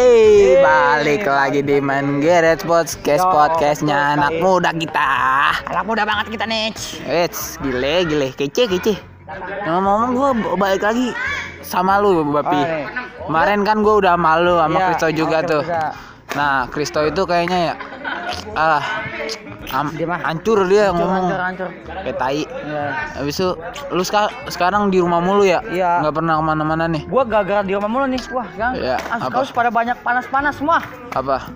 Hey, balik lagi di Main Garage Podcast podcastnya anak muda kita. Anak muda banget kita nih. Eits, gile gile, kece kece. Ngomong-ngomong gue balik lagi sama lu Bapi. Oh, nih. Kemarin kan gue udah malu sama Kristo juga tuh. bisa. Nah, Kristo itu kayaknya ya ah am- Dia mah hancur dia Hancur, ngomong hancur, hancur. kayak tai. Iya. Habis itu lu ska- sekarang di rumah mulu ya? Iya. Nggak pernah ke mana-mana nih. Gua gagal di rumah mulu nih. Wah, Iya, apa? kaos pada banyak panas-panas semua. Apa?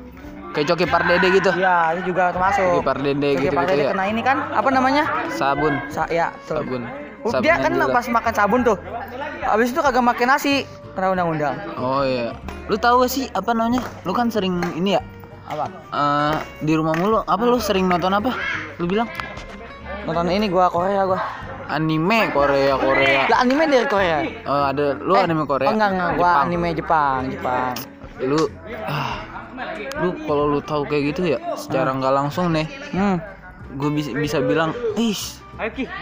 Kayak Coki Pardede gitu. Iya, itu juga termasuk. Coki Pardede Coki gitu-gitu Pardede ya. kena ini kan apa namanya? Sabun. Sa ya, tuh. Sabun. Sabunnya Dia kan juga. pas makan sabun tuh. Habis itu kagak makan nasi. Kena undang-undang. Oh iya. Lu tahu gak sih apa namanya? Lu kan sering ini ya Apa? eh, di rumah mulu. Apa lu sering nonton apa? Lu bilang Nonton ini gua Korea gua. anime Korea Korea. Lah anime dari Korea. Oh ada lu Eh, anime Korea? Oh, enggak, enggak. Gua Jepang. anime Jepang, Jepang. Lu ah, lu kalau lu tahu kayak gitu ya secara nggak langsung nih Hmm. gue bisa bisa bilang ih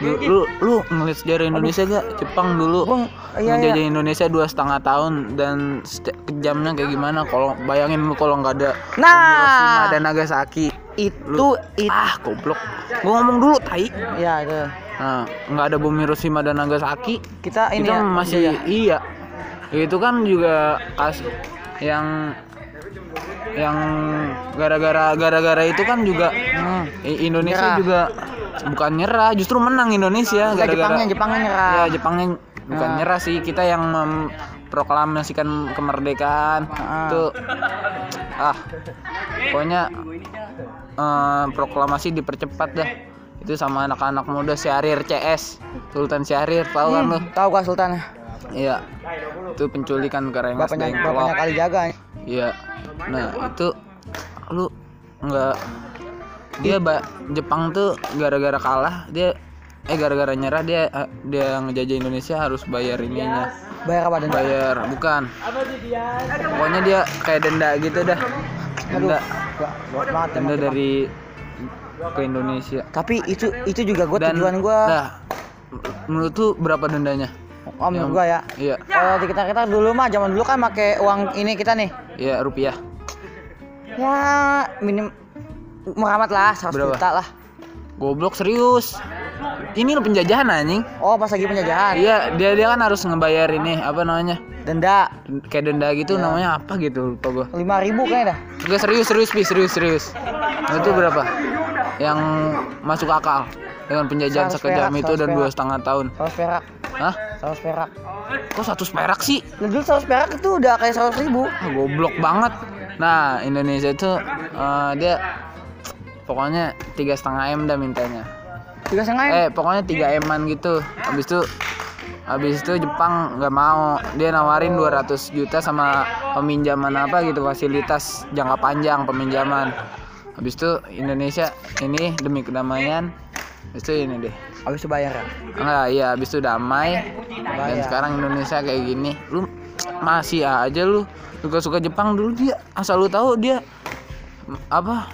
lu, lu lu ngeliat sejarah Indonesia gak Jepang dulu iya, iya. ngejajah Indonesia dua setengah tahun dan kejamnya kayak gimana kalau bayangin lu kalau nggak ada Nah. Hiroshima dan Nagasaki Itu itu ah goblok gua ngomong dulu tai ya itu. nah nggak ada bom Hiroshima dan Nagasaki Kita ini itu ya, masih ya. iya itu kan juga kas yang yang gara-gara gara-gara itu kan juga Hmm. Indonesia Nyerah. juga bukan nyerah justru menang Indonesia Enggak, gara-gara Jepangnya Jepangnya nyerah. ya Jepangnya bukan Nah. nyerah sih kita yang memproklamasikan kemerdekaan Ah. itu ah pokoknya eh, proklamasi dipercepat dah itu sama anak-anak muda Syahrir CS Sultan Syahrir tahu kan lu Hmm, tahu gua Sultan. iya itu penculikan ke Rengas Bapaknya bapaknya kali jaga. iya nah itu lu nggak dia ba- Jepang tuh gara-gara kalah dia eh gara-gara nyerah dia eh, dia ngejajah Indonesia harus bayar ininya. Bayar apa denda? bayar bukan. Pokoknya dia kayak denda gitu dah. Denda. Banget denda dari ke Indonesia. Tapi itu itu juga dan tujuan gua. dah menurut tuh berapa dendanya? Oh, menurut gua ya. iya. Kalau di kita kita dulu mah zaman dulu kan pakai uang ini kita nih. iya rupiah. Ya minim muramat lah 100 Berapa? juta lah. goblok serius ini lo penjajahan anjing Oh pas lagi penjajahan. Iya, dia dia kan harus ngebayar ini apa namanya? Denda Kayak denda gitu Iya. namanya apa gitu lupa gua. lima ribu kayaknya dah. Enggak serius serius pi serius serius. Itu berapa? Yang masuk akal dengan penjajahan Seratus sekejam perak, itu seratus dan dua setengah tahun. Seratus perak, Hah? seratus perak. Kok satu perak sih? Dulu seratus perak itu udah kayak seratus ribu. Ah, goblok banget. Nah Indonesia itu eh, dia pokoknya tiga setengah m dah mintanya. Tiga setengah Eh pokoknya tiga eman gitu. Habis itu Habis itu Jepang nggak mau dia nawarin 200 juta sama peminjaman apa gitu fasilitas jangka panjang peminjaman. Habis itu Indonesia ini demi kedamaian. Habis itu ini deh. Habis itu bayar ya. Enggak, iya habis itu damai. Dan sekarang Indonesia kayak gini. Lu masih aja lu suka-suka Jepang dulu dia asal lu tahu dia m- apa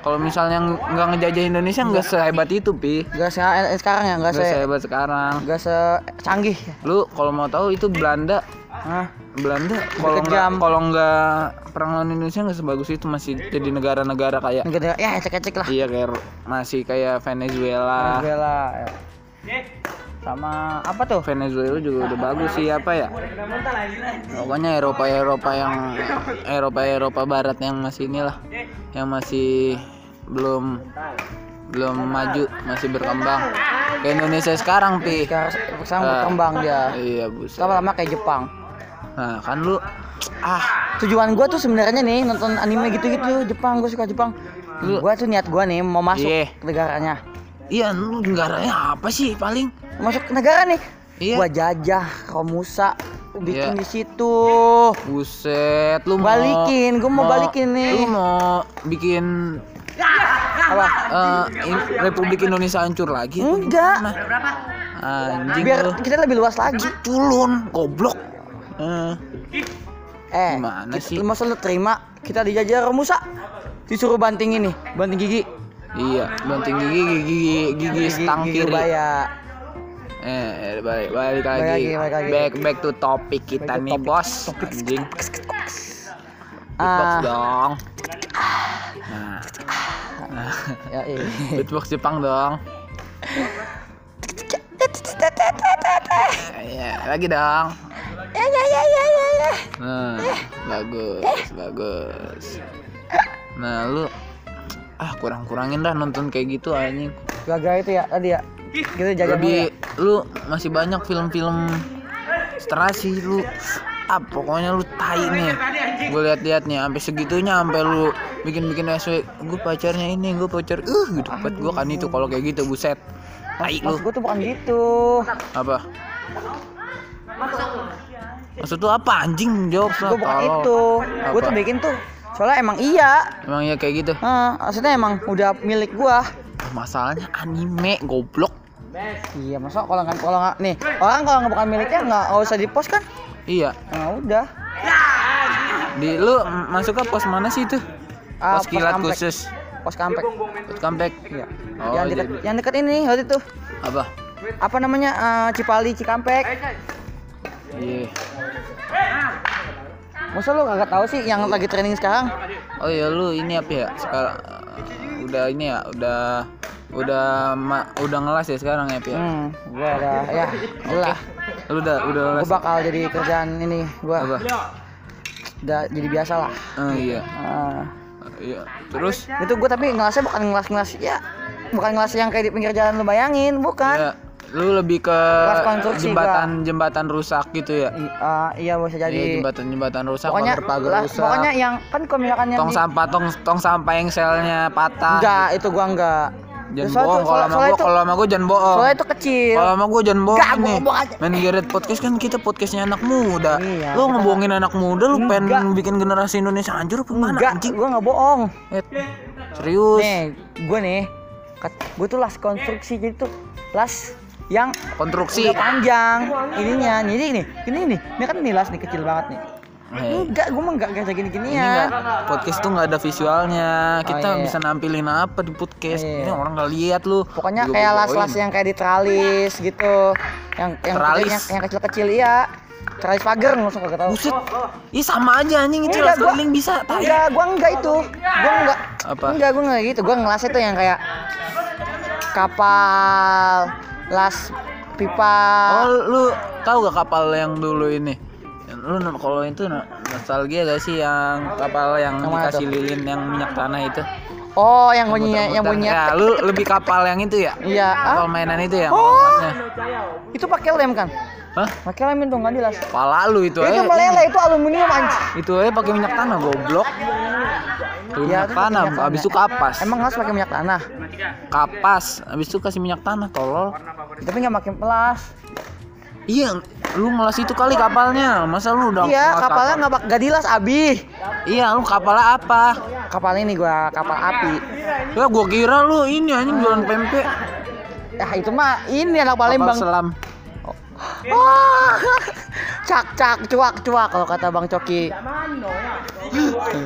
kalau misalnya ng- nggak ngejajah Indonesia nggak sehebat itu pi Gak se eh, sekarang ya, gak nggak se sehebat sekarang gak se canggih. lu kalau mau tahu itu Belanda Hah? Belanda kalau nggak kalau nggak perang lawan Indonesia nggak sebagus itu masih jadi negara-negara kayak Negara ya ecek-ecek lah. iya kayak masih kayak Venezuela Venezuela. ya. Sama apa tuh? Venezuela juga udah bagus sih apa ya pokoknya Eropa Eropa yang Eropa Eropa Barat yang masih inilah yang masih belum belum maju masih berkembang kayak Indonesia sekarang pi Sekarang sekarang Ah. berkembang dia. iya buset Lama-lama kayak Jepang. nah kan lu ah Tujuan gua tuh sebenarnya nih nonton anime gitu-gitu Jepang, gua suka Jepang. Lu- Gua tuh niat gua nih mau masuk Iya. ke negaranya. iya lu negaranya apa sih paling Masuk ke negara nih. Iya. Gua jajah Romusa bikin Iya. di situ. buset lu mau Balikin, gua mau balikin nih. lu mau bikin Apa? eh, in- Republik Indonesia hancur lagi Enggak. gimana? anjing Biar lu kita lebih luas lagi. culun goblok Eh, Eh, Gimana kita, sih? masa lu terima kita dijajah Romusa? Disuruh banting ini, banting gigi. iya banting gigi gigi gigi, gigi stang gigi kiri Ubaya. Eh, balik, balik lagi. Balik lagi, balik lagi. Back back to topik kita Back nih, topik. Bos. Topik. Anjing. Beatbox Ah, dong. Nah. Nah. ya iya. Beatbox Jepang dong. Iya, lagi dong. Ya ya ya ya ya ya. Nah, bagus, bagus. Nah, lu ah kurang-kurangin dah nonton kayak gitu anjing. Gagal itu ya tadi ya. Gitu jaga Lebih lu masih banyak film-film strasi lu. Ah, pokoknya lu tai nih. Gue lihat-lihat nih sampai segitunya sampai lu bikin-bikin SW. Gue pacarnya ini, gue pacar. Uh, gitu banget gue kan itu kalau kayak gitu buset. Tai lu. Gue tuh bukan gitu. Apa? Maksud lu apa anjing? Jawab Gue bukan itu. Gue Apa? tuh bikin tuh. Soalnya emang iya. Emang ya kayak gitu. Hah, maksudnya emang udah milik gua. Masalahnya anime goblok. Iya, masa kalau nggak kalau nggak nih orang kalau nggak bukan miliknya nggak nggak usah di post kan? Iya. Nah udah. Di lu masuk ke pos mana sih itu? Ah, Pos kilat comeback. khusus. Pos comeback. Pos comeback. Iya. Oh, yang dekat jadi- yang dekat ini waktu itu Apa? apa namanya eh, Cipali Cikampek. Iya. Masa lu kagak tahu sih yang lagi training sekarang? Oh iya lu ini apa ya? Sekarang uh, udah ini ya, udah udah ma- udah ngelas ya sekarang ya, Pi? ya? Hmm, gua ada ya, jelas. Lu udah udah Gua ngelas. bakal jadi kerjaan ini gua Apa? udah jadi biasa lah. Oh iya. Ah, Iya. Terus itu gua tapi ngelasnya bukan ngelas-ngelas ya. Bukan ngelas yang kayak di pinggir jalan lu bayangin, bukan. ya lu lebih ke Kelas konstruksi jembatan jembatan rusak gitu ya. I- ah, iya bisa Iya, jadi. jembatan-jembatan rusak, pokoknya lah, rusak. pokoknya yang kan kalau misalkan yang tong di- sampah tong tong sampah yang selnya patah. enggak itu gua enggak Jangan Soalnya bohong kalau sama gua kalau sama gua jangan bohong. soalnya itu kecil Kalau sama gua jangan bohong Enggak, gua nih. Main Geret Podcast kan kita podcastnya anak muda. Iya, lu ngebohongin anak muda lu pengen Enggak. bikin generasi Indonesia hancur apa gimana enggak gua enggak bohong Eh, serius. nih gua nih gua tuh las konstruksi jadi tuh las yang Konstruksi. panjang ininya jadi nih ini nih ini kan nih las nih kecil banget nih Eh, enggak gua mah enggak kayak ini gini-ginian enggak podcast tuh nggak ada visualnya. Kita Oh, iya. bisa nampilin apa di podcast. Iya. Ini orang nggak lihat lu. pokoknya kayak las-las yang kayak di teralis gitu yang yang Teralis? yang, yang kecil-kecil iya teralis pagar langsung kagak tahu Buset. Ih sama aja anjing itu Enggak, las keliling bisa. Tai. Enggak, gua enggak itu. Gua enggak. Apa? Enggak, gua enggak gitu. Gua ngelasnya tuh yang kayak kapal, las pipa. Oh, lu tahu gak kapal yang dulu ini? Lu kalau itu nostalgia gak sih yang kapal yang, mana dikasih lilin yang minyak tanah itu? Oh, yang bunyinya yang bunyinya. Ya, lu lebih kapal yang itu ya? Iya. Kapal mainan itu ya? Oh. itu pakai lem kan? Hah? Pakai lem itu enggak jelas. Pala lu itu Itu eh. meleleh itu aluminium anjing. Itu aja pakai minyak tanah goblok. Iya, minyak itu tanah, minyak habis tanah. itu kapas. Emang ngelas pakai minyak tanah, kapas, habis itu kasih minyak tanah tolol. tapi nggak pakai pelas. Iya, lu ngelas itu kali kapalnya. Masa lu udah Iya, kapalnya kapal? nggak nggak dilas abi. Iya, lu kapalnya apa? Kapal ini gua kapal api. Ya gua kira lu ini anjing jualan pempek. Ya itu mah ini anak Palembang. Kapal selam. Wah, cak cak cuak cuak kalau kata Bang Coki.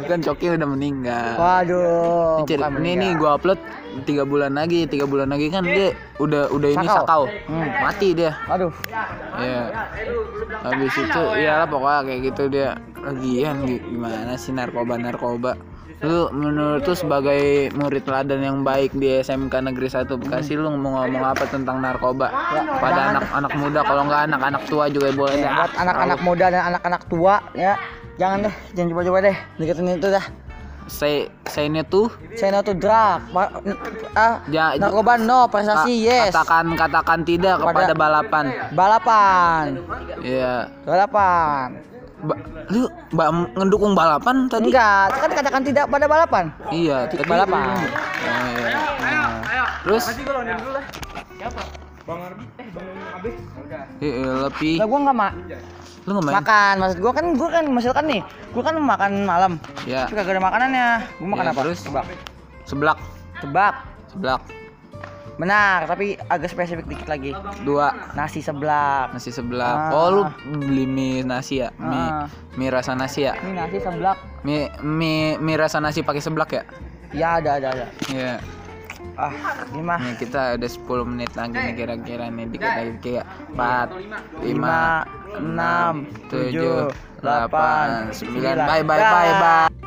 kan Coki udah meninggal. Waduh. Ini, bukan ini, meninggal. nih gua upload tiga bulan lagi, tiga bulan lagi kan dia udah udah ini Sakau. sakau, Hmm. mati dia. Aduh. Ya. Habis itu iyalah pokoknya kayak gitu dia. Lagian gi- gimana sih narkoba narkoba? Lu menurut lu sebagai murid teladan yang baik di SMK Negeri 1 Bekasi lu mau ngomong apa tentang narkoba? Pada anak-anak muda kalau nggak anak-anak tua juga boleh Ya, buat anak-anak muda dan anak-anak tua ya. Jangan deh, jangan coba-coba deh. Deketin itu dah. Say saynya tuh Say no to drug. Ah, Ja- narkoba no, prestasi ka- yes. katakan katakan tidak kepada Pada- balapan. Balapan. Iya. Balapan. Ba- lu mbak ngedukung balapan tadi? Enggak, kan katakan tidak pada balapan. Iya, tadi Balapan. Oh, iya. Nah. Terus? Iya, lebih. Lah gua enggak mak Lu nggak main? makan. Maksud gua kan gua kan misalkan nih, gua kan makan malam. Ya. Tapi kagak ada makanannya. Gua makan Ya, apa? terus? Tebak. Seblak, Tebak. seblak. Benar, tapi agak spesifik dikit lagi. Dua Nasi seblak. nasi seblak. Ah. Oh, lu beli mie nasi ya? Mie, Ah. mie rasa nasi ya? Ini nasi seblak. Mie, mie, mie rasa nasi pakai seblak ya? Ya ada ada ada. Iya. ah lima Nih kita udah 10 menit lagi nih kira-kira nih dikit lagi kayak 4 lima 5 enam 7 tujuh 8 delapan 9 bye bye bye bye